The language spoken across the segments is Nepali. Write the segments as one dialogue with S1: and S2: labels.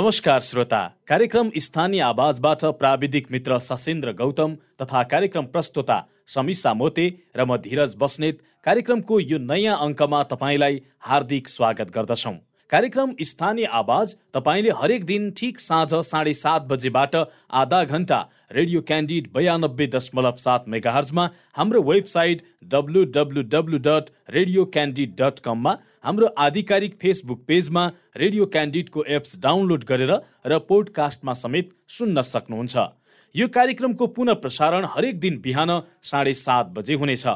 S1: नमस्कार श्रोता। कार्यक्रम स्थानीय आवाजबाट प्राविधिक मित्र सशेन्द्र गौतम तथा कार्यक्रम प्रस्तोता समिसा मोते र म धीरज बस्नेत। कार्यक्रमको यो नयाँ अङ्कमा तपाईँलाई हार्दिक स्वागत गर्दछौँ। कार्यक्रम स्थानीय आवाज तपाईँले हरेक दिन ठिक साँझ साढे सात बजेबाट आधा घन्टा रेडियो क्यान्डिड बयानब्बे दशमलव सात मेगाहर्जमा हाम्रो website W W W dot Radio Candid dot कममा हाम्रो आधिकारिक फेसबुक पेजमा रेडियो क्यान्डिडको एप्स डाउनलोड गरेर र पोडकास्टमा समेत सुन्न सक्नुहुन्छ। यो कार्यक्रमको पुनः प्रसारण हरेक दिन बिहान साढे सात बजे हुनेछ।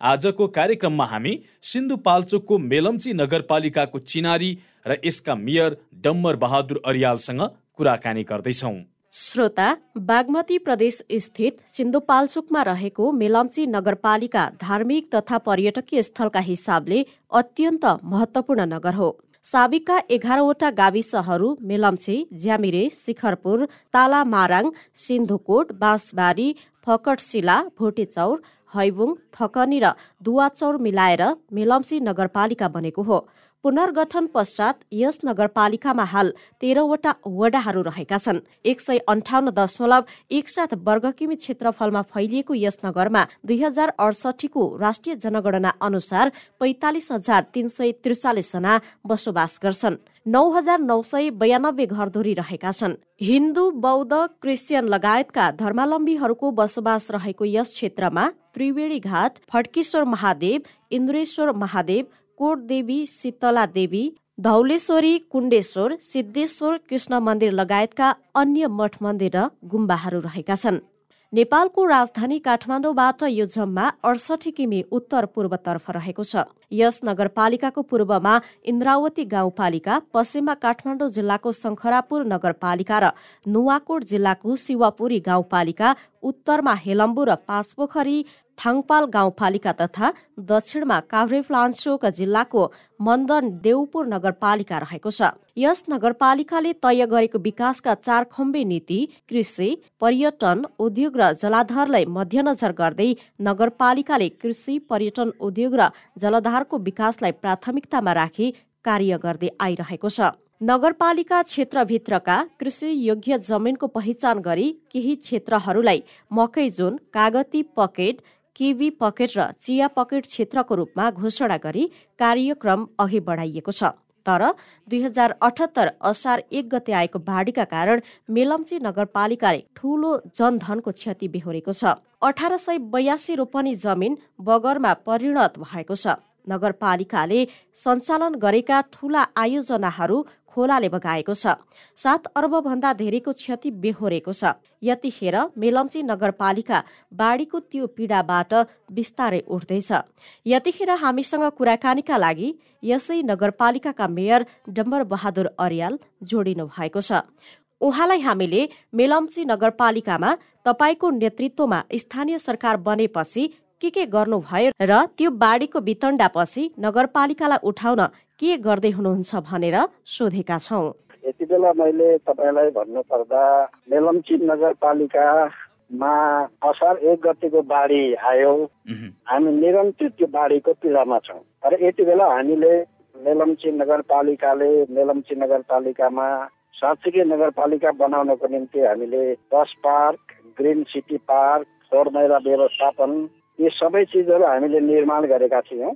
S1: आजको कार्यक्रममा हामी सिन्धुपाल्चोकको मेलम्ची नगरपालिकाको चिनारी र यसका मेयर डम्बर बहादुर अरियालसँग कुराकानी गर्दैछौँ।
S2: श्रोता बागमती प्रदेश स्थित सिन्धुपाल्चोकमा रहेको मेलम्ची नगरपालिका धार्मिक तथा पर्यटकीय स्थलका हिसाबले अत्यन्त महत्वपूर्ण नगर हो। साबिकका एघारवटा गाविसहरू मेलम्ची ज्यामिरे शिखरपुर तालामाराङ सिन्धुकोट बाँसबारी फकटशिला भोटेचौर हैबुङ थकनी र दुवाचौर मिलाएर मेलम्ची नगरपालिका बनेको हो। पुनर्गठन पश्चात यस नगरपालिकामा हाल तेह्रवटा वडाहरू रहेका छन्। एक सय अन्ठाउन्न दशमलव एक सात वर्ग किमी क्षेत्रफलमा फैलिएको यस नगरमा दुई हजार अडसठीको राष्ट्रिय जनगणना अनुसार पैतालिस हजार तीन सय त्रिचालिस जना बसोबास गर्छन्। नौ हजार नौ सय बयानब्बे घरधुरी रहेका छन्। हिन्दू बौद्ध क्रिस्चियन लगायतका धर्मावलम्बीहरूको बसोबास रहेको यस क्षेत्रमा त्रिवेणी घाट फड्केश्वर महादेव इन्द्रेश्वर महादेव कोट देवी शीतला देवी धौलेश्वरी कुण्डेश्वर सिद्धेश्वर कृष्ण मन्दिर लगायतका अन्य मठ मन्दिर र गुम्बाहरू रहेका छन्। नेपालको राजधानी काठमाडौँबाट यो जम्मा अडसठी किमी उत्तर पूर्वतर्फ रहेको छ। यस नगरपालिकाको पूर्वमा इन्द्रावती गाउँपालिका पश्चिममा काठमाडौँ जिल्लाको शङ्खरापुर नगरपालिका र नुवाकोट जिल्लाको शिवापुरी गाउँपालिका उत्तरमा हेलम्बु र पाँचपोखरी थाङपाल गाउँपालिका तथा दक्षिणमा काभ्रेफ्लान्चोक जिल्लाको मन्दन देउपुर नगरपालिका रहेको छ। यस नगरपालिकाले तय गरेको विकासका चार खम्बे नीति कृषि पर्यटन उद्योग र जलाधारलाई मध्यनजर गर्दै नगरपालिकाले कृषि पर्यटन उद्योग र जलाधारको विकासलाई प्राथमिकतामा राखी कार्य गर्दै आइरहेको छ। नगरपालिका क्षेत्रभित्रका कृषि योग्य जमिनको पहिचान गरी केही क्षेत्रहरूलाई मकै जोन कागती पकेट केवी पकेट र चिया पकेट क्षेत्रको रूपमा घोषणा गरी कार्यक्रम अघि बढाइएको छ। तर दुई हजार अठहत्तर असार एक गते आएको बाढीका कारण मेलम्ची नगरपालिकाले ठूलो जनधनको क्षति बेहोरेको छ। अठार सय बयासी रोपनी जमिन बगरमा परिणत भएको छ। नगरपालिकाले सञ्चालन गरेका ठूला आयोजनाहरू खोलाले बगाएको छ। सात अर्ब भन्दा धेरैको क्षति बेहोरेको छ। यतिखेर मेलम्ची नगरपालिका बाढीको त्यो पीडाबाट बिस्तारै उठ्दैछ। यतिखेर हामीसँग कुराकानीका लागि यसै नगरपालिकाका मेयर डम्बर बहादुर अर्याल जोडिनु भएको छ। उहाँलाई हामीले मेलम्ची नगरपालिकामा तपाईँको नेतृत्वमा स्थानीय सरकार बनेपछि के के गर्नुभयो र त्यो बाढीको वितण्डापछि नगरपालिकालाई उठाउन के गर्दै हुनुहुन्छ भनेर सोधेका छौँ।
S3: यति बेला मैले तपाईँलाई भन्नु पर्दा मेलम्ची नगरपालिकामा असार एक गतिको बाढी आयो। हामी निरन्तर त्यो बाढीको पीडामा छौँ। तर यति बेला हामीले मेलम्ची नगरपालिकाले मेलम्ची नगरपालिकामा साँच्चीकै नगरपालिका बनाउनको निम्ति हामीले bus park green city park फोहोर मैला व्यवस्थापन यी सबै चिजहरू हामीले निर्माण गरेका थियौँ।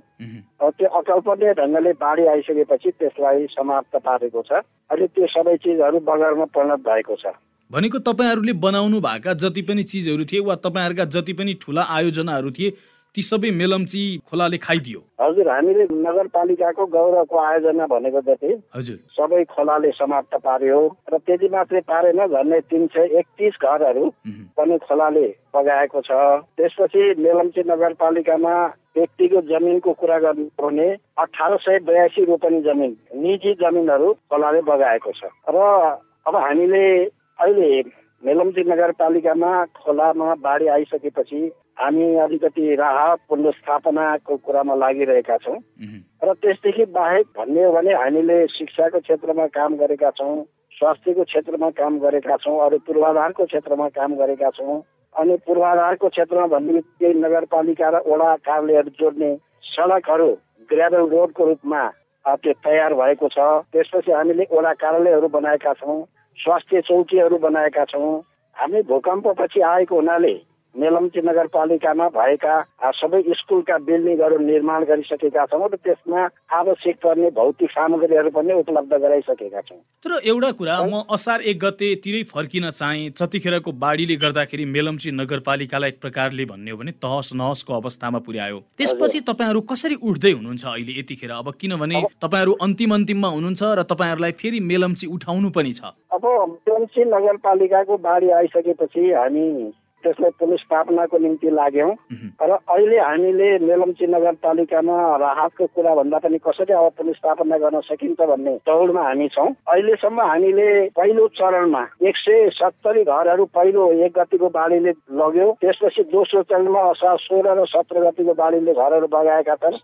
S3: त्यो अकल्पनीय ढङ्गले बाढी आइसकेपछि त्यसलाई समाप्त पारेको छ। अहिले त्यो सबै चिजहरू बगरमा परिणत भएको छ।
S1: भनेको तपाईँहरूले बनाउनु भएका जति पनि चिजहरू थिए वा तपाईँहरूका जति पनि ठुला आयोजनाहरू थिए ती सबै मेलम्ची खोलाले खाइदियो।
S3: हजुर हामीले नगरपालिकाको गौरवको आयोजना भनेको जति
S1: हजुर।
S3: सबै खोलाले समाप्त पार्यो र त्यति मात्रै पारेन झन्डै तिन सय एकतिस घरहरू पनि खोलाले बगाएको छ। त्यसपछि मेलम्ची नगरपालिकामा व्यक्तिगत जमिनको कुरा गर्नु भने अठार सय बयासी रोपनी जमिन निजी जमिनहरू खोलाले बगाएको छ। र अब हामीले अहिले मेलम्ची नगरपालिकामा खोलामा बाढी आइसकेपछि हामी अलिकति राहत पुनर्स्थापनाको कुरामा लागिरहेका छौँ। र त्यसदेखि बाहेक भन्ने हो भने हामीले शिक्षाको क्षेत्रमा काम गरेका छौँ स्वास्थ्यको क्षेत्रमा काम गरेका छौँ अरू पूर्वाधारको क्षेत्रमा काम गरेका छौँ। अनि पूर्वाधारको क्षेत्रमा भन्ने नगरपालिका र वडा कार्यालयहरू जोड्ने सडकहरू ग्राभल रोडको रूपमा त्यो तयार भएको छ। त्यसपछि हामीले वडा कार्यालयहरू बनाएका छौँ। स्वास्थ्य चौकीहरू बनाएका छौँ। हामी भूकम्पपछि आएको हुनाले मेलम्ची नगरपालिकामा भएका सबै स्कुलका बिल्डिङहरू निर्माण गरिसकेका छौँ र त्यसमा आवश्यक पर्ने भौतिक सामग्रीहरू पनि उपलब्ध गराइसकेका छौँ।
S1: तर एउटा कुरा म असार एक गतेतिरै फर्किन चाहे जतिखेरको बाढीले गर्दाखेरि मेलम्ची नगरपालिकालाई एक प्रकारले भन्ने हो भने तहस नहसको अवस्थामा पुर्यायो। त्यसपछि तपाईँहरू कसरी उठ्दै हुनुहुन्छ अहिले यतिखेर? अब किनभने तपाईँहरू अन्तिम अन्तिममा हुनुहुन्छ र तपाईँहरूलाई फेरि मेलम्ची उठाउनु पनि छ।
S3: अब मेलम्ची नगरपालिकाको बाढी आइसकेपछि हामी त्यसलाई पुनस्थापनाको निम्ति लाग्यौँ। र अहिले हामीले मेलम्ची नगरपालिकामा राहतको कुरा भन्दा पनि कसरी अब पुनस्थापना गर्न सकिन्छ भन्ने दौडमा हामी छौँ। अहिलेसम्म हामीले पहिलो चरणमा एक सय सत्तरी घरहरू पहिलो एक गतिको बाढीले लग्यो। त्यसपछि दोस्रो चरणमा असार सोह्र र सत्र गतिको बाढीले घरहरू बगाएका छन्।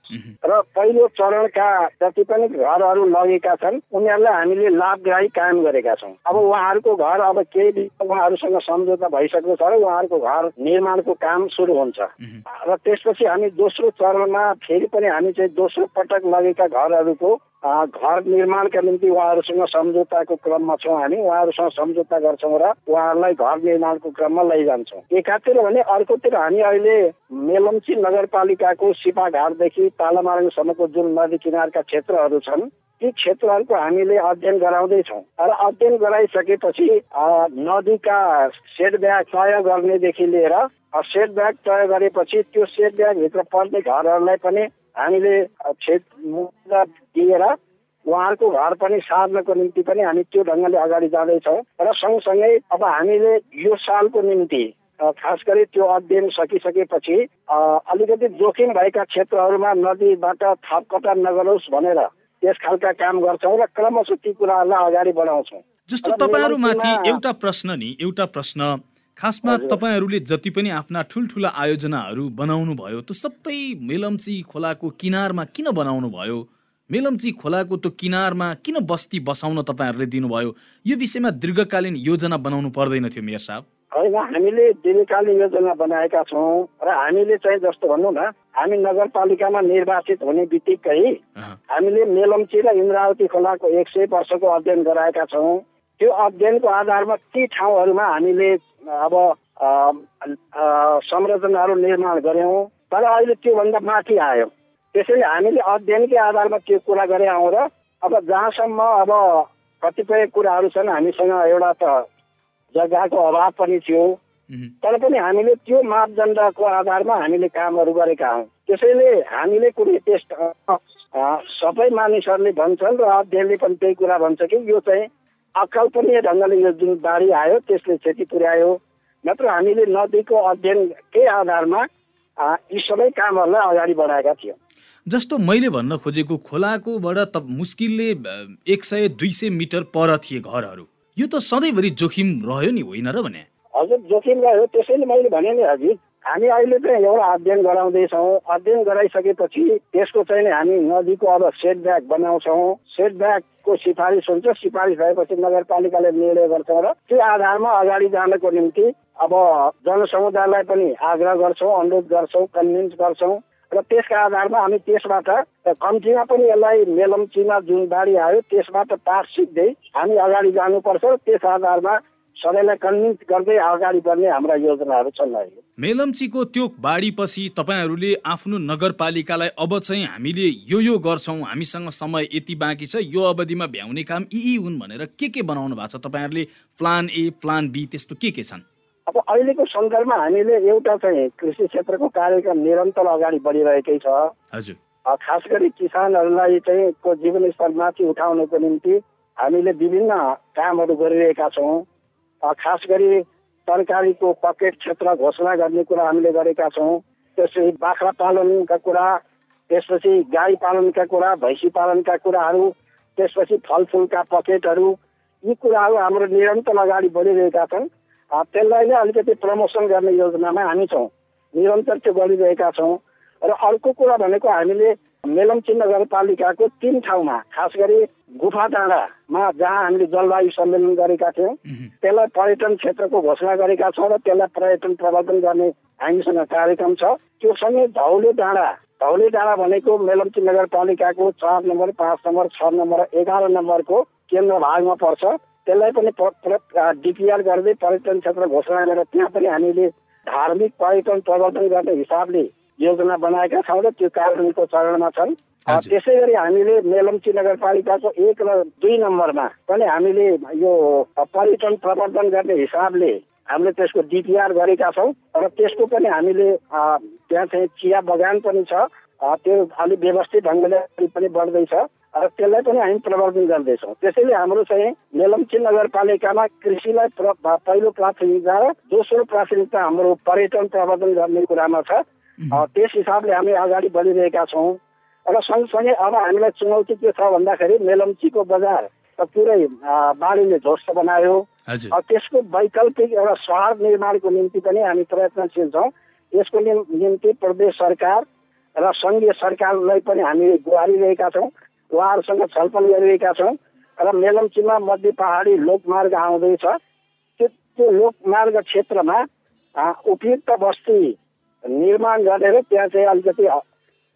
S3: र पहिलो चरणका जति पनि घरहरू लगेका छन् उनीहरूलाई हामीले लाभग्राही कायम गरेका छौँ। अब उहाँहरूको घर अब केही उहाँहरूसँग सम्झौता भइसकेको छ र उहाँहरू घर निर्माणको काम सुरु हुन्छ। र त्यसपछि हामी दोस्रो चरणमा फेरि पनि हामी चाहिँ दोस्रो पटक लगेका घरहरूको घर निर्माणका निम्ति उहाँहरूसँग सम्झौताको क्रममा छौँ हामी। उहाँहरूसँग सम्झौता गर्छौँ र उहाँहरूलाई घर निर्माणको क्रममा लैजान्छौँ। एकातिर भने अर्कोतिर हामी अहिले मेलम्ची नगरपालिकाको सिपाघाटदेखि पालामारङसम्मको जुन नदी किनारका क्षेत्रहरू छन् ती क्षेत्रहरूको हामीले अध्ययन गराउँदैछौँ। र अध्ययन गराइसकेपछि नदीका सेटब्याग तय गर्नेदेखि लिएर सेटब्याग तय गरेपछि त्यो सेटब्यागभित्र पर्ने घरहरूलाई पनि हामीले क्षेत्र दिएर उहाँहरूको घर पनि सार्नको निम्ति पनि हामी त्यो ढङ्गले अगाडि जाँदैछौँ र सँगसँगै अब हामीले यो सालको निम्ति खास गरी त्यो अध्ययन सकिसकेपछि अलिकति जोखिम भएका क्षेत्रहरूमा नदीबाट थप कटान नगरोस् भनेर त्यस खालका काम गर्छौँ र क्रमशः ती कुराहरूलाई अगाडि बढाउँछौँ।
S1: जस्तो तपाईँहरूमाथि एउटा प्रश्न नि एउटा प्रश्न खासमा तपाईँहरूले जति पनि आफ्ना ठुल्ठुला आयोजनाहरू बनाउनु भयो त्यो सबै मेलम्ची खोलाको किनारमा किन बनाउनु भयो मेलम्ची खोलाको त्यो किनारमा किन बस्ती बसाउन तपाईँहरूले दिनुभयो? यो विषयमा दीर्घकालीन योजना बनाउनु पर्दैन थियो मेयर साहब।
S3: होइन हामीले दीर्घकालीन योजना बनाएका छौँ र हामीले चाहिँ जस्तो भनौँ न हामी नगरपालिकामा निर्वाचित हुने बित्तिकै हामीले मेलम्ची र इन्द्रावती खोलाको एक सय वर्षको अध्ययन गराएका छौँ। त्यो अध्ययनको आधारमा ती ठाउँहरूमा हामीले अब संरचनाहरू निर्माण गऱ्यौँ तर अहिले त्योभन्दा माथि आयो। त्यसैले हामीले अध्ययनकै आधारमा त्यो कुरा गरे आउँ र अब जहाँसम्म अब कतिपय कुराहरू छन् हामीसँग एउटा त जग्गाको अभाव पनि थियो। तर पनि हामीले त्यो मापदण्डको आधारमा हामीले कामहरू गरेका हौँ। त्यसैले हामीले कुनै टेस्ट सबै मानिसहरूले भन्छन् र अध्ययनले पनि त्यही कुरा भन्छ कि यो चाहिँ अकल्पनीय ढङ्गले यो जुन बाढी आयो त्यसले क्षति पुर्यायो। नत्र हामीले नदीको अध्ययनकै आधारमा यी सबै कामहरूलाई अगाडि बढाएका थियौँ।
S1: जस्तो मैले भन्न खोजेको खोलाकोबाट त मुस्किलले एक सय दुई सय मिटर पर थिए घरहरू। यो त सधैँभरि जोखिम रह्यो नि होइन र भने?
S3: हजुर जोखिम रह्यो। त्यसैले मैले भने नि हजुर हामी अहिले चाहिँ एउटा अध्ययन गराउँदैछौँ। अध्ययन गराइसकेपछि त्यसको चाहिँ हामी नदीको अब सेट ब्याग बनाउँछौँ। सेट ब्यागको सिफारिस हुन्छ। सिफारिस भएपछि नगरपालिकाले निर्णय गर्छौँ र त्यो आधारमा अगाडि जानको निम्ति अब जनसमुदायलाई पनि आग्रह गर्छौँ अनुरोध गर्छौँ कन्भिन्स गर्छौँ र त्यसका आधारमा हामी त्यसबाट कम्तीमा पनि यसलाई मेलम्चीमा जुन बाढी आयो त्यसबाट पाठ सिक्दै हामी अगाडि जानुपर्छ र त्यस आधारमा सबैलाई कन्भिन्स गर्दै अगाडि बढ्ने हाम्रा योजनाहरू छन् अहिले।
S1: मेलम्चीको त्यो बाढीपछि तपाईँहरूले आफ्नो नगरपालिकालाई अब चाहिँ हामीले यो यो गर्छौँ हामीसँग समय यति बाँकी छ यो अवधिमा भ्याउने काम यी हुन् भनेर के के बनाउनु भएको छ तपाईँहरूले प्लान ए प्लान बी त्यस्तो के के छन्?
S3: अब अहिलेको सन्दर्भमा हामीले एउटा चाहिँ कृषि क्षेत्रको कार्यक्रम निरन्तर अगाडि बढिरहेकै छ।
S1: हजुर।
S3: खास गरी किसानहरूलाई चाहिँ को जीवनस्तर माथि उठाउनको निम्ति हामीले विभिन्न कामहरू गरिरहेका छौँ। खास गरी तरकारीको पकेट क्षेत्र घोषणा गर्ने कुरा हामीले गरेका छौँ। त्यसपछि बाख्रा पालनका कुरा त्यसपछि गाई पालनका कुरा भैँसी पालनका कुराहरू त्यसपछि फलफुलका पकेटहरू यी कुराहरू हाम्रो निरन्तर अगाडि बढिरहेका छन्। त्यसलाई नै अलिकति प्रमोसन गर्ने योजनामा हामी छौँ। निरन्तर त्यो गरिरहेका छौँ। र अर्को कुरा भनेको हामीले मेलम्ची नगरपालिकाको तिन ठाउँमा खास गरी गुफा डाँडामा जहाँ हामीले जलवायु सम्मेलन गरेका थियौँ त्यसलाई पर्यटन क्षेत्रको घोषणा गरेका छौँ र त्यसलाई पर्यटन प्रवर्धन गर्ने हामीसँग कार्यक्रम छ। त्यो सँगै धौले डाँडा धौली डाँडा भनेको मेलम्ची नगरपालिकाको चार नम्बर पाँच नम्बर छ नम्बर एघार नम्बरको केन्द्र भागमा पर्छ। त्यसलाई पनि डिपिआर गर्दै पर्यटन क्षेत्र घोषणा गरेर त्यहाँ पनि हामीले धार्मिक पर्यटन प्रवर्धन गर्ने हिसाबले योजना बनाएका छौँ र त्यो कार्यान्वयनको चरणमा छन्। त्यसै गरी हामीले मेलम्ची नगरपालिकाको एक र दुई नम्बरमा पनि हामीले यो पर्यटन प्रवर्धन गर्ने हिसाबले हामीले त्यसको डिपिआर गरेका छौँ र त्यसको पनि हामीले त्यहाँ चाहिँ चिया बगान पनि छ। त्यो अलिक व्यवस्थित ढङ्गले पनि बढ्दैछ र त्यसलाई पनि हामी प्रवर्धन गर्दैछौँ। त्यसैले हाम्रो चाहिँ मेलम्ची नगरपालिकामा कृषिलाई पहिलो प्राथमिकता र दोस्रो प्राथमिकता हाम्रो पर्यटन प्रवर्धन गर्ने कुरामा छ। त्यस हिसाबले हामी अगाडि बढिरहेका छौँ। र सँगसँगै अब हामीलाई चुनौती के छ भन्दाखेरि मेलम्चीको बजार पुरै बाढीले ध्वस्त बनायो। त्यसको वैकल्पिक एउटा सहर निर्माणको निम्ति पनि हामी प्रयत्नशील छौँ। यसको निम्ति प्रदेश सरकार र सङ्घीय सरकारलाई पनि हामी गुहारिरहेका छौँ। उहाँहरूसँग छलफल गरिरहेका छौँ। र मेलम्चीमा मध्य पहाडी लोकमार्ग आउँदैछ। त्यो त्यो लोकमार्ग क्षेत्रमा उपयुक्त बस्ती निर्माण गरेर त्यहाँ चाहिँ अलिकति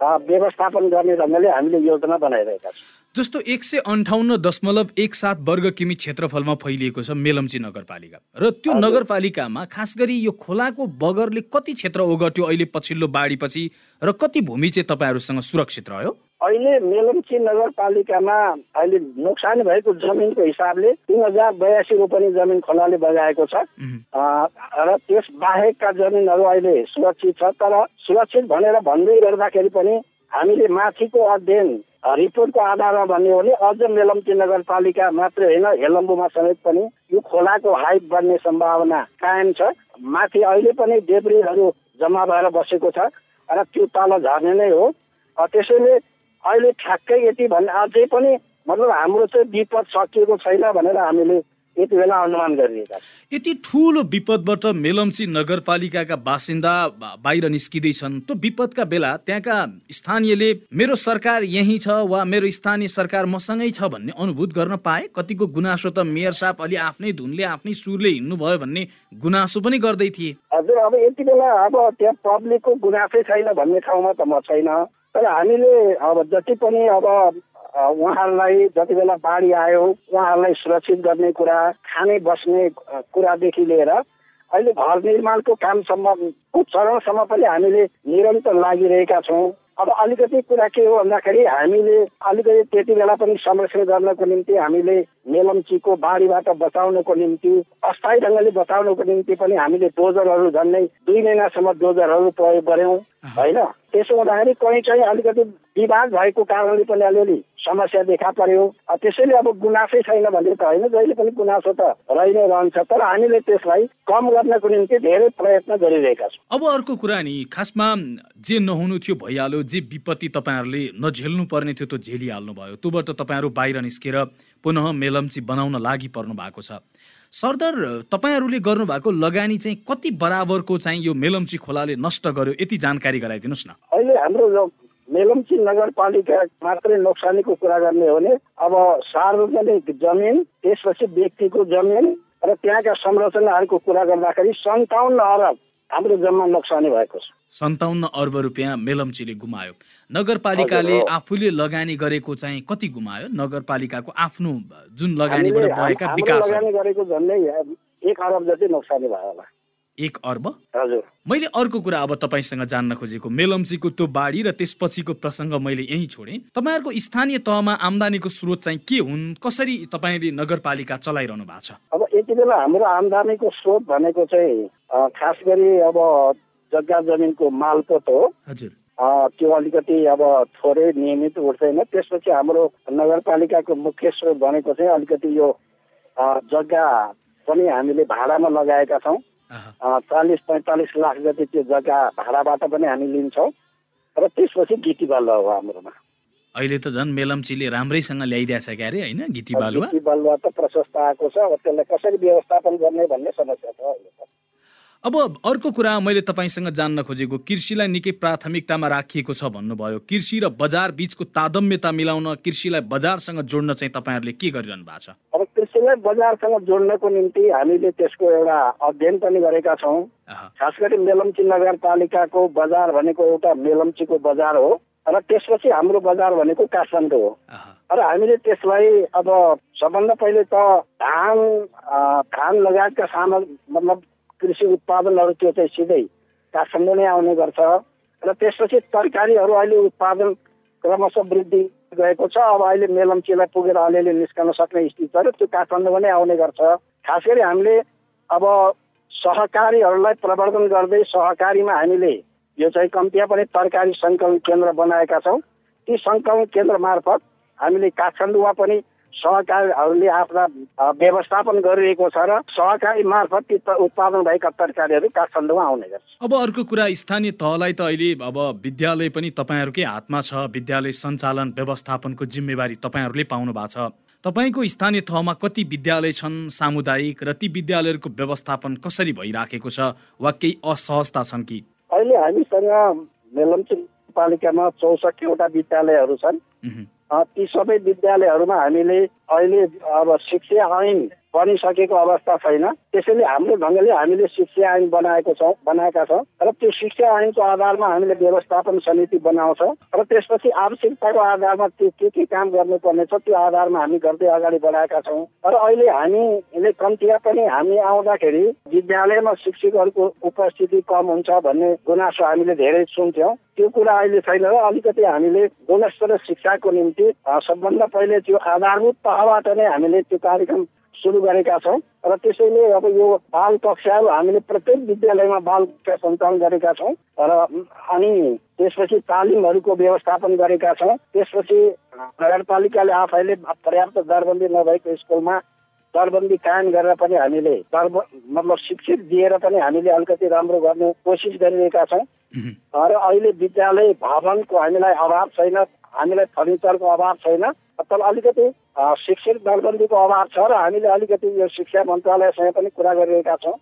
S3: व्यवस्थापन गर्ने ढङ्गले हामीले योजना बनाइरहेका छौँ।
S1: जस्तो एक सय अन्ठाउन्न दशमलव एक सात वर्ग किमी क्षेत्रफलमा फैलिएको छ मेलम्ची नगरपालिका। र त्यो नगरपालिकामा खास गरी यो खोलाको बगरले कति क्षेत्र ओगट्यो अहिले पछिल्लो बाढीपछि र कति भूमि चाहिँ तपाईँहरूसँग सुरक्षित रह्यो?
S3: अहिले मेलम्ची नगरपालिकामा अहिले नोक्सानी भएको जमिनको हिसाबले तिन हजार बयासी रोपनी जमिन खोलाले बगाएको छ। र त्यस बाहेकका जमिनहरू अहिले सुरक्षित छ तर सुरक्षित भनेर भन्दै गर्दाखेरि पनि हामीले माथिको अध्ययन रिपोर्टको आधारमा भन्यो भने अझ मेलम्ची नगरपालिका मात्रै होइन हेलम्बुमा समेत पनि यो खोलाको हाइट बढ्ने सम्भावना कायम छ। माथि अहिले पनि डेब्रीहरू जम्मा भएर बसेको छ र त्यो तल झर्ने नै हो। त्यसैले अहिले ठ्याक्कै यति भन्ने अझै पनि मतलब हाम्रो चाहिँ विपद सकिएको छैन भनेर हामीले यति बेला अनुमान गरिरहेका
S1: यति ठुलो विपदबाट मेलम्ची नगरपालिकाका बासिन्दा बाहिर निस्किँदैछन्। त्यो विपदका बेला त्यहाँका स्थानीयले मेरो सरकार यही छ वा मेरो स्थानीय सरकार मसँगै छ भन्ने अनुभूत गर्न पाए कतिको गुनासो त मेयर साहब अलि आफ्नै धुनले आफ्नै सुरले हिँड्नु भयो भन्ने गुनासो पनि गर्दै थिए।
S3: हजुर अब यति बेला अब त्यहाँ पब्लिकको गुनासै छैन भन्ने ठाउँमा त म छैन। तर हामीले अब जति पनि अब उहाँहरूलाई जति बेला बाढी आयो उहाँहरूलाई सुरक्षित गर्ने कुरा खाने बस्ने कुरादेखि लिएर अहिले घर निर्माणको कामसम्म चरणसम्म पनि हामीले निरन्तर लागिरहेका छौँ। अब अलिकति कुरा के हो भन्दाखेरि हामीले अलिकति त्यति बेला पनि संरक्षण गर्नको निम्ति हामीले मेलम्चीको बाढीबाट बचाउनको निम्ति अस्थायी ढङ्गले बचाउनको निम्ति पनि हामीले डोजरहरू झन्डै दुई महिनासम्म डोजरहरू प्रयोग गऱ्यौँ होइन? त्यसो हुँदाखेरि कहीँ चाहिँ अलिकति विवाद भएको कारणले पनि अलिअलि समस्या देखा पर्यो। त्यसैले अब गुनासै छैन भने त होइन जहिले पनि गुनासो त रहि नै रहन्छ तर हामीले त्यसलाई कम गर्नको निम्ति धेरै प्रयत्न गरिरहेका छौँ।
S1: अब अर्को कुरा नि खासमा जे नहुनु थियो भइहाल्यो जे विपत्ति तपाईँहरूले नझेल्नु पर्ने थियो त्यो झेलिहाल्नु भयो त्योबाट तपाईँहरू बाहिर निस्केर पुनः मेलम्ची बनाउन लागि पर्नु भएको छ। सरदर तपाईँहरूले गर्नुभएको लगानी चाहिँ कति बराबरको चाहिँ यो मेलम्ची खोलाले नष्ट गर्यो यति जानकारी गराइदिनुहोस् न।
S3: अहिले हाम्रो मेलम्ची नगरपालिका मात्रै नोक्सानीको कुरा गर्ने हो भने अब सार्वजनिक जमिन त्यसपछि व्यक्तिको जमिन र त्यहाँका संरचनाहरूको कुरा गर्दाखेरि सन्ताउन्न अरब हाम्रो जम्मा नोक्सानी भएको छ।
S1: सन्ताउन्न अर्ब रुपियाँ मेलम्चीले गुमायो। नगरपालिकाले आफूले लगानी गरेको चाहिँ कति गुमायो? नगरपालिकाको आफ्नो जुन लगानीबाट भएका विकास
S3: लगानी गरेको झन्डै एक अरब जति नोक्सानी भयो होला।
S1: एक अर्ब?
S3: हजुर।
S1: मैले अर्को कुरा अब तपाईँसँग जान्न खोजेको मेलम्चीको त्यो बाढी र त्यसपछिको प्रसङ्ग मैले यही छोडेँ। तपाईँहरूको स्थानीय तहमा आम्दानीको स्रोत चाहिँ के हुन्? कसरी तपाईँले नगरपालिका चलाइरहनु भएको छ?
S3: अब यति बेला हाम्रो आम्दानीको स्रोत भनेको चाहिँ खास गरी अब जग्गा जमिनको मालपोत हो।
S1: हजुर।
S3: त्यो अलिकति अब थोरै नियमित उठ्दैन। त्यसपछि हाम्रो नगरपालिकाको मुख्य स्रोत भनेको चाहिँ अलिकति यो जग्गा पनि हामीले भाडामा लगाएका छौँ। चालिस पैँतालिस लाख जति त्यो जग्गा भाडाबाट पनि हामी लिन्छौँ। र त्यसपछि गिटी बालुवा हो हाम्रोमा।
S1: अहिले त झन् मेलम्चीले राम्रैसँग ल्याइदिएछ क्या अरे होइन? गिटी बालुवा?
S3: गिटी बालुवा त प्रशस्त आएको छ अब त्यसलाई कसरी व्यवस्थापन गर्ने भन्ने समस्या छ
S1: अब अर्को कुरा मैले तपाईँसँग जान्न खोजेको कृषिलाई निकै प्राथमिकतामा राखिएको छ भन्नुभयो। कृषि र बजार बिचको तादम्यता मिलाउन कृषिलाई बजारसँग जोड्न चाहिँ तपाईँहरूले के गरिरहनु भएको छ?
S3: अब त्यसलाई बजारसँग जोड्नको निम्ति हामीले त्यसको एउटा अध्ययन पनि गरेका छौँ। खास गरी मेलम्ची नगरपालिकाको बजार भनेको एउटा मेलम्चीको बजार हो र त्यसपछि हाम्रो बजार भनेको काठमाडौँ हो। र हामीले त्यसलाई अब सबभन्दा पहिले त धान धान लगायतका सामग्री मतलब कृषि उत्पादनहरू त्यो चाहिँ सिधै काठमाडौँ नै आउने गर्छ। र त्यसपछि तरकारीहरू अहिले उत्पादन क्रमशः वृद्धि गएको छ। अब अहिले मेलम्चीलाई पुगेर अलिअलि निस्कन सक्ने स्थिति त्यो काठमाडौँमा नै आउने गर्छ। खास गरी हामीले अब सहकारीहरूलाई प्रवर्धन गर्दै सहकारीमा हामीले यो चाहिँ कम्तीमा पनि तरकारी सङ्कलन केन्द्र बनाएका छौँ। ती सङ्कलन केन्द्र मार्फत हामीले काठमाडौँमा पनि सहकारीहरूले आफ्ना व्यवस्थापन गरिरहेको छ र सहकारी मार्फत ती उत्पादन भएका तरकारीहरू काठमाडौँमा आउने गर्छ।
S1: अब अर्को कुरा स्थानीय तहलाई त अहिले अब विद्यालय पनि तपाईँहरूकै हातमा छ। विद्यालय सञ्चालन व्यवस्थापनको जिम्मेवारी तपाईँहरूले पाउनु भएको छ। तपाईँको स्थानीय तहमा कति विद्यालय छन् सामुदायिक र ती विद्यालयहरूको व्यवस्थापन कसरी भइराखेको छ वा केही असहजता छन् कि?
S3: अहिले हामीसँग मेलम्ची पालिकामा चौसठीवटा विद्यालयहरू छन्। ती सबै विद्यालयहरूमा हामीले अहिले अब शिक्षा ऐन बनिसकेको अवस्था छैन। त्यसैले हाम्रो ढङ्गले हामीले शिक्षा ऐन बनाएको छौँ बनाएका छौँ। र त्यो शिक्षा ऐनको आधारमा हामीले व्यवस्थापन समिति बनाउँछौँ। र त्यसपछि आवश्यकताको आधारमा त्यो के के काम गर्नुपर्ने छ त्यो आधारमा हामी गर्दै अगाडि बढाएका छौँ। र अहिले हामीले कम्तीमा पनि हामी आउँदाखेरि विद्यालयमा शिक्षकहरूको उपस्थिति कम हुन्छ भन्ने गुनासो हामीले धेरै सुन्थ्यौँ। त्यो कुरा अहिले छैन र अलिकति हामीले गुणस्तर शिक्षाको निम्ति सबभन्दा पहिले त्यो आधारभूत तहबाट नै हामीले त्यो कार्यक्रम सुरु गरेका छौँ र त्यसैले अब यो बाल कक्षाहरू हामीले प्रत्येक विद्यालयमा बाल कक्षा सञ्चालन गरेका छौँ र अनि त्यसपछि तालिमहरूको व्यवस्थापन गरेका छौँ। त्यसपछि नगरपालिकाले आफैले पर्याप्त दरबन्दी नभएको स्कुलमा दरबन्दी कायम गरेर पनि हामीले दरब मतलब शिक्षक दिएर पनि हामीले अलिकति राम्रो गर्ने कोसिस गरिरहेका छौँ। र अहिले विद्यालय भवनको हामीलाई अभाव छैन हामीलाई फर्निचरको अभाव छैन। तर अलिकति अ, शिक्षक दरबन्दीको अभाव छ र हामीले अलिकति यो शिक्षा मन्त्रालयसँग पनि कुरा गरिरहेका छौँ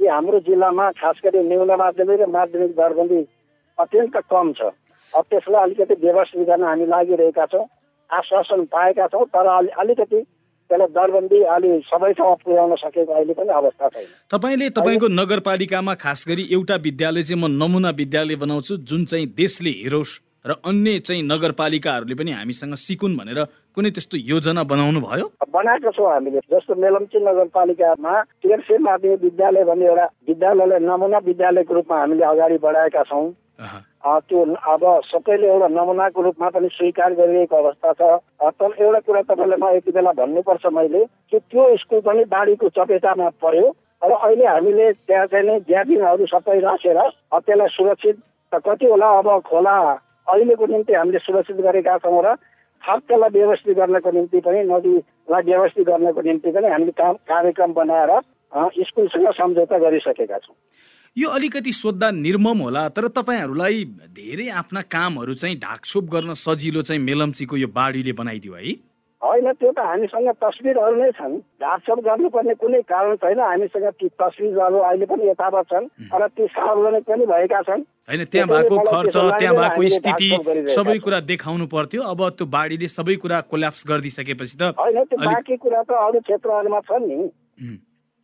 S3: कि हाम्रो जिल्लामा खास गरी निम्न माध्यमिक र माध्यमिक दरबन्दी अत्यन्त कम छ। अब त्यसलाई अलिकति व्यवस्थित गर्न हामी लागिरहेका छौँ आश्वासन पाएका छौँ तर अलि अलिकति त्यसलाई दरबन्दी अलि सबैसँग पुर्याउन सकेको अहिले पनि अवस्था छैन।
S1: तपाईँले तपाईँको नगरपालिकामा खास गरी एउटा विद्यालय चाहिँ म नमुना विद्यालय बनाउँछु जुन चाहिँ देशले हेरोस्। र अन्य चाहिँ नगरपालिकाहरूले पनि हामीसँग सिकुन् भनेर कुनै त्यस्तो योजना बनाउनु भयो?
S3: बनाएको छौँ हामीले। जस्तो मेलम्ची नगरपालिकामा तेर्से माध्यमिक विद्यालय भन्ने एउटा विद्यालयलाई नमुना विद्यालयको रूपमा हामीले अगाडि बढाएका छौँ। त्यो अब सबैले एउटा नमुनाको रूपमा पनि स्वीकार गरिरहेको अवस्था छ। तर एउटा कुरा तपाईँलाई म यति बेला भन्नुपर्छ मैले कि त्यो स्कुल पनि बाढीको चपेटामा पर्यो र अहिले हामीले त्यहाँ चाहिँ नै ज्यादिनहरू सबै राखेर त्यसलाई सुरक्षित त कति होला अब खोला अहिलेको निम्ति हामीले सुरक्षित गरेका छौँ र त्यसलाई व्यवस्थित गर्नको निम्ति पनि नदीलाई व्यवस्थित गर्नको निम्ति पनि हामीले काम कार्यक्रम बनाएर स्कुलसँग सम्झौता गरिसकेका छौँ।
S1: यो अलिकति सोद्धा निर्मम होला तर तपाईँहरूलाई धेरै आफ्ना कामहरू चाहिँ ढाकछोप गर्न सजिलो चाहिँ मेलम्चीको यो बाढीले बनाइदियो है।
S3: होइन त्यो त हामीसँग तस्विरहरू नै छन्। ढाकछोप गर्नुपर्ने कुनै कारण छैन हामीसँग ती तस्विरहरू अहिले पनि यथावत छन् र ती सार्वजनिक पनि भएका छन्।
S1: होइन त्यहाँ भएको खर्च त्यहाँ भएको स्थिति सबै। कुरा देखाउनु पर्थ्यो। अब त्यो बाढीले सबै कुरा कोल्याप्स गरिदिइसकेपछि त
S3: होइन त्यो बाँकी कुरा त अरू क्षेत्रहरूमा छन् नि।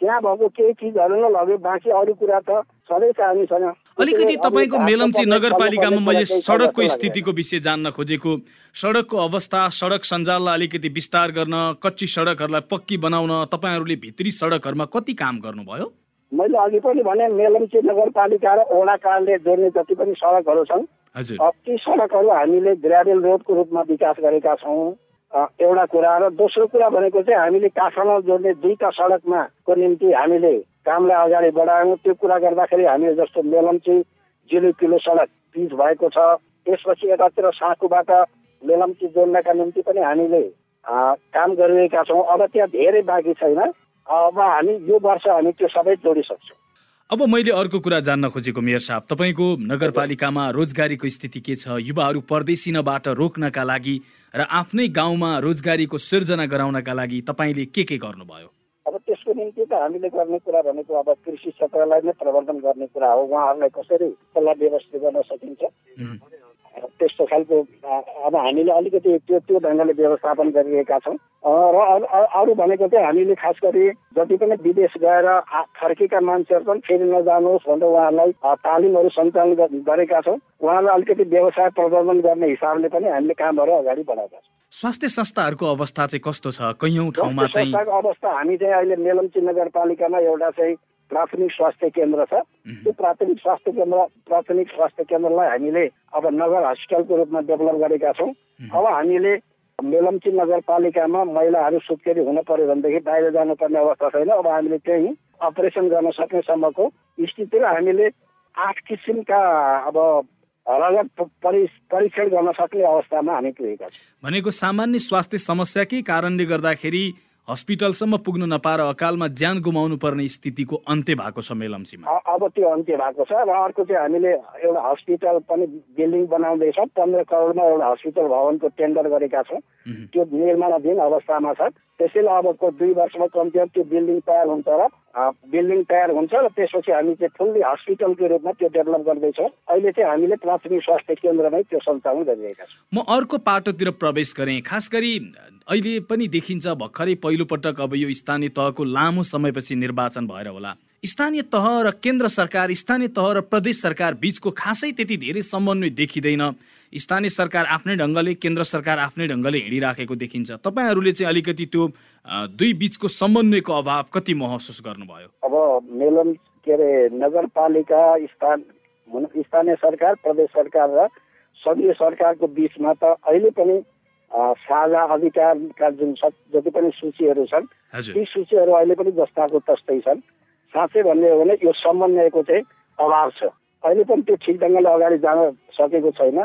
S3: त्यहाँ भएको केही चिजहरू नै लग्यो बाँकी अरू कुरा त सधैँ छ हामीसँग।
S1: अलिकति तपाईँको मेलम्ची नगरपालिकामा मैले सडकको स्थितिको विषय जान्न खोजेको। सडकको अवस्था सडक सञ्जाललाई अलिकति विस्तार गर्न कच्ची सडकहरूलाई पक्की बनाउन तपाईँहरूले भित्री सडकहरूमा कति काम गर्नुभयो?
S3: मैले अघि पनि भने मेलम्ची नगरपालिका र ओडा कारले जोड्ने जति पनि सडकहरू छन् ती सडकहरू हामीले ग्राभेल रोडको रूपमा विकास गरेका छौँ। एउटा कुरा र दोस्रो कुरा भनेको चाहिँ हामीले काठमाडौँ जोड्ने दुईटा सडकमा को निम्ति हामीले कामलाई अगाडि बढायौँ त्यो कुरा गर्दाखेरि हामीले जस्तो मेलम्ची जिलो किलो सडक पिच भएको छ त्यसपछि यतातिर साँकुबाट मेलम्ची जोड्नका निम्ति पनि हामीले काम गरिरहेका छौँ। अब त्यहाँ धेरै बाँकी छैन। अब हामी यो वर्ष हामी त्यो सबै जोडिसक्छौँ।
S1: अब मैले अर्को कुरा जान्न खोजेको मेयर साहब तपाईँको नगरपालिकामा रोजगारीको स्थिति के छ? युवाहरू परदेशिनबाट रोक्नका लागि र आफ्नै गाउँमा रोजगारीको सिर्जना गराउनका लागि तपाईँले के के गर्नुभयो?
S3: त्यसको निम्ति त हामीले गर्ने कुरा भनेको अब कृषि क्षेत्रलाई नै प्रवर्धन गर्ने कुरा हो। उहाँहरूलाई कसरी त्यसलाई व्यवस्थित गर्न सकिन्छ? त्यस्तो खालको अब हामीले अलिकति त्यो त्यो ढङ्गले व्यवस्थापन गरिरहेका छौँ। र अरू भनेको चाहिँ हामीले खास गरी जति पनि विदेश गएर फर्केका मान्छेहरू पनि फेरि नजानुहोस् भनेर उहाँहरूलाई तालिमहरू सञ्चालन गरेका छौँ। उहाँलाई अलिकति व्यवसाय प्रबन्धन गर्ने हिसाबले पनि हामीले कामहरू अगाडि बढाएका छौँ।
S1: स्वास्थ्य संस्थाहरूको अवस्था चाहिँ कस्तो छ? कैयौँ ठाउँमा चाहिँ
S3: अवस्था हामी चाहिँ अहिले मेलम्ची नगरपालिकामा एउटा चाहिँ प्राथमिक स्वास्थ्य केन्द्र छ। त्यो प्राथमिक स्वास्थ्य केन्द्र प्राथमिक स्वास्थ्य केन्द्रलाई हामीले अब नगर हस्पिटलको रूपमा डेभलप गरेका छौँ। अब हामीले मेलम्ची नगरपालिकामा महिलाहरू सुत्केरी हुन पर्यो भनेदेखि बाहिर जानुपर्ने अवस्था छैन। अब हामीले त्यही अपरेसन गर्न सक्नेसम्मको स्थिति र हामीले आठ किसिमका अब रगत परीक्षण गर्न सक्ने अवस्थामा हामी पुगेका छौँ।
S1: भनेको सामान्य स्वास्थ्य समस्याकै कारणले गर्दाखेरि हस्पिटलसम्म पुग्न नपाएर अकालमा ज्यान गुमाउनु पर्ने स्थितिको अन्त्य भएको छ मेलम्चीमा।
S3: अब त्यो अन्त्य भएको छ र अर्को चाहिँ हामीले एउटा हस्पिटल पनि बिल्डिङ बनाउँदैछौँ पन्ध्र करोडमा एउटा हस्पिटल भवनको टेन्डर गरेका छौँ। त्यो निर्माणाधीन अवस्थामा छ। त्यसैले अबको दुई वर्षमा कम्ती त्यो बिल्डिङ तयार हुन्छ र बिल्डिङ तयार हुन्छ र त्यसपछि हामी चाहिँ फुल्ली हस्पिटलको रूपमा त्यो डेभलप गर्दैछौँ। अहिले चाहिँ हामीले प्राथमिक स्वास्थ्य केन्द्रमै त्यो सञ्चालन गरिरहेका छौँ।
S1: म अर्को पाटोतिर प्रवेश गरेँ। खास गरी अहिले पनि देखिन्छ भर्खरै पहिलोपटक अब यो स्थानीय तहको लामो समयपछि निर्वाचन भएर होला। स्थानीय तह र केन्द्र सरकार स्थानीय तह र प्रदेश सरकार बिचको खासै त्यति धेरै समन्वय देखिँदैन। स्थानीय सरकार आफ्नै ढङ्गले केन्द्र सरकार आफ्नै ढङ्गले हिँडिराखेको देखिन्छ। तपाईँहरूले चाहिँ अलिकति त्यो दुई बिचको समन्वयको अभाव कति महसुस गर्नुभयो?
S3: अब मेलन के अरे नगरपालिका स्थान स्थानीय सरकार प्रदेश सरकार र सङ्घीय सरकारको बिचमा त अहिले पनि साझा अधिकारका जुन जति पनि सूचीहरू छन् ती सूचीहरू अहिले पनि जस्ताको तस्तै छन्। साँच्चै भन्ने हो भने यो समन्वयको चाहिँ अभाव छ। अहिले पनि त्यो ठिक ढङ्गले अगाडि जान सकेको छैन।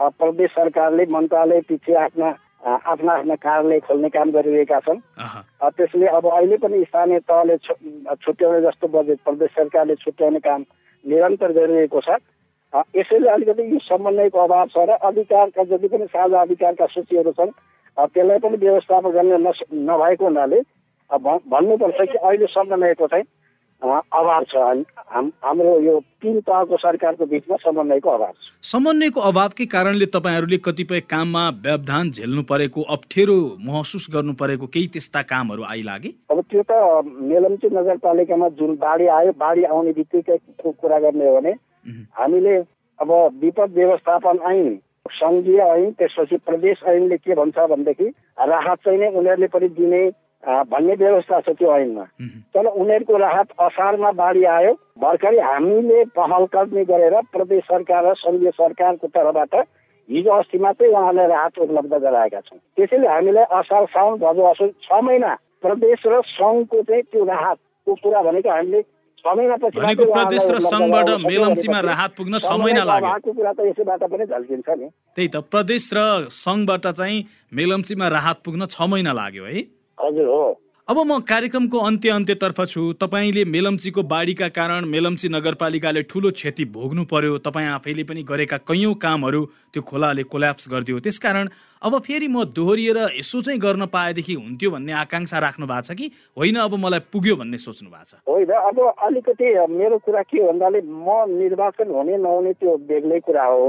S3: प्रदेश सरकारले मन्त्रालय पछि आफ्ना आफ्ना आफ्ना कार्यालय खोल्ने काम गरिरहेका छन्। त्यसले अब अहिले पनि स्थानीय तहले छुट्याउने जस्तो बजेट प्रदेश सरकारले छुट्याउने काम निरन्तर गरिरहेको छ। यसैले अलिकति यो समन्वयको अभाव छ र अधिकारका जति पनि साझा अधिकारका सूचीहरू छन् त्यसलाई पनि व्यवस्थापन गर्ने नभएको हुनाले भन्नुपर्छ कि अहिले समन्वयको चाहिँ अभाव छ। हाम्रो यो तिन तहको सरकारको बिचमा समन्वयको अभाव छ।
S1: समन्वयको अभावकै कारणले तपाईँहरूले कतिपय काममा व्यवधान झेल्नु परेको अप्ठ्यारो महसुस गर्नु परेको केही त्यस्ता कामहरू आइलागे?
S3: अब त्यो त मेलम्ची नगरपालिकामा जुन बाढी आयो बाढी आउने बित्तिकै कुरा गर्ने हो भने हामीले अब विपद व्यवस्थापन ऐन सङ्घीय ऐन त्यसपछि प्रदेश ऐनले के भन्छ भनेदेखि राहत चाहिँ नै उनीहरूले पनि दिने भन्ने व्यवस्था छ त्यो ऐनमा। तर उनीहरूको राहत असारमा बाढी आयो। भर्खरै हामीले पहल कदमी गरेर प्रदेश सरकार र सङ्घीय सरकारको तर्फबाट हिजो अस्ति मात्रै उहाँलाई राहत उपलब्ध गराएका छौँ त्यसैले हामीलाई असार साउन भदौ असोज छ महिना प्रदेश र सङ्घको चाहिँ त्यो राहतको कुरा भनेको हामीले
S1: भनेको प्रदेश र सङ्घबाट मेलम्चीमा राहत पुग्न छ महिना लाग्यो।
S3: कुरा त यसैबाट पनि झल्किन्छ नि।
S1: त्यही त प्रदेश र सङ्घबाट चाहिँ मेलम्चीमा राहत पुग्न छ महिना लाग्यो है।
S3: हजुर हो।
S1: अब म कार्यक्रमको अन्त्य अन्त्यतर्फ छु। तपाईँले मेलम्चीको बाढीका कारण मेलम्ची नगरपालिकाले ठुलो क्षति भोग्नु पर्यो। तपाईँ आफैले पनि गरेका कैयौँ कामहरू त्यो खोलाले कोल्याप्स गरिदियो। त्यसकारण अब फेरि म दोहोरिएर यसो चाहिँ गर्न पाएदेखि हुन्थ्यो भन्ने आकाङ्क्षा राख्नु भएको छ कि? होइन अब मलाई पुग्यो भन्ने सोच्नु भएको छ।
S3: होइन अब अलिकति मेरो कुरा के भन्दाले म निर्वाचन हुने नहुने त्यो बेग्लै कुरा हो।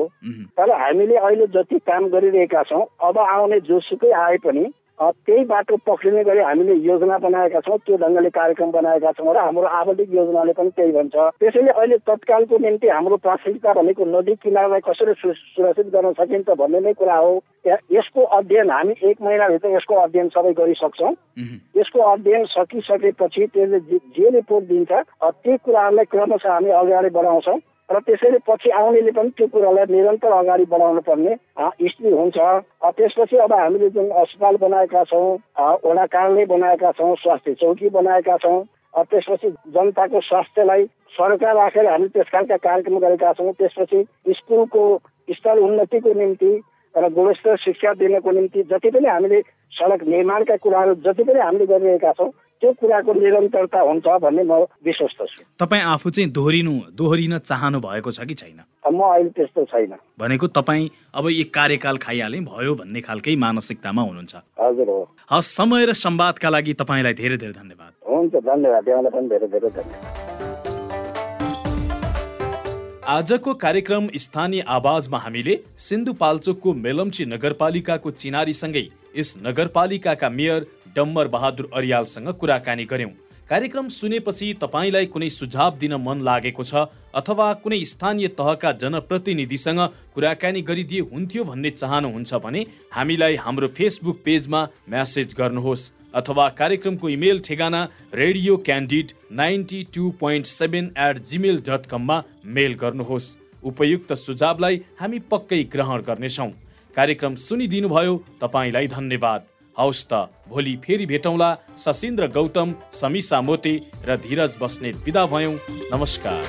S3: तर हामीले अहिले जति काम गरिरहेका छौँ अब आउने जोसुकै आए पनि त्यही बाटो पक्रिने गरी हामीले योजना बनाएका छौँ त्यो ढङ्गले कार्यक्रम बनाएका छौँ र हाम्रो आवधिक योजनाले पनि त्यही भन्छ। त्यसैले अहिले तत्कालको निम्ति हाम्रो प्राथमिकता भनेको नदी किनारलाई कसरी सुरक्षित गर्न सकिन्छ भन्ने नै कुरा हो। यसको अध्ययन हामी एक महिनाभित्र यसको अध्ययन सबै गरिसक्छौँ। यसको अध्ययन सकिसकेपछि त्यसले जे रिपोर्ट दिन्छ ती कुराहरूलाई क्रमशः हामी अगाडि बढाउँछौँ। र त्यसैले पछि आउनेले पनि त्यो कुरालाई निरन्तर अगाडि बढाउनु पर्ने स्थिति हुन्छ। त्यसपछि अब हामीले जुन अस्पताल बनाएका छौँ वडा कार्यालय बनाएका छौँ स्वास्थ्य चौकी बनाएका छौँ त्यसपछि जनताको स्वास्थ्यलाई सरकार राखेर हामी त्यस खालका कार्यक्रम गरेका छौँ त्यसपछि स्कुलको स्तर उन्नतिको निम्ति र गुणस्तर शिक्षा दिनको निम्ति जति पनि हामीले सडक निर्माणका कुराहरू जति पनि हामीले गरिरहेका छौँ त्यो कुराको निरन्तरता हुन्छ भन्ने म विश्वस्त छु।
S1: तपाईँ आफू चाहिँ दोहोरिनु दोहोरिन चाहनु भएको छ कि छैन?
S3: म अहिले त्यस्तो छैन।
S1: भनेको तपाईँ अब एक कार्यकाल खाइहाले भयो भन्ने खालकै मानसिकतामा हुनुहुन्छ।
S3: हजुर हो।
S1: हस् समय र संवादका लागि तपाईँलाई धेरै धेरै धन्यवाद।
S3: हुन्छ धन्यवाद। यहाँलाई पनि धेरै धेरै धन्यवाद।
S1: आजको कार्यक्रम स्थानीय आवाजमा हामीले सिन्धुपाल्चोकको मेलम्ची नगरपालिकाको चिनारीसँगै यस नगरपालिकाका मेयर डम्बर बहादुर अरियालसँग कुराकानी गर्यौं कार्यक्रम सुनेपछि तपाईँलाई कुनै सुझाव दिन मन लागेको छ अथवा कुनै स्थानीय तहका जनप्रतिनिधिसँग कुराकानी गरिदिए हुन्थ्यो भन्ने चाहनुहुन्छ भने हामीलाई हाम्रो फेसबुक पेजमा म्यासेज गर्नुहोस् अथवा कार्यक्रमको इमेल ठेगाना Radio Candid ninety two point seven at Gmail dot कममा मेल गर्नुहोस्। उपयुक्त सुझावलाई हामी पक्कै ग्रहण गर्नेछौँ। कार्यक्रम सुनिदिनुभयो तपाईँलाई धन्यवाद। हौस् त भोलि फेरि भेटौँला सशिन्द्र गौतम समीसा मोते र धीरज बस्नेत विदा भयौँ। नमस्कार।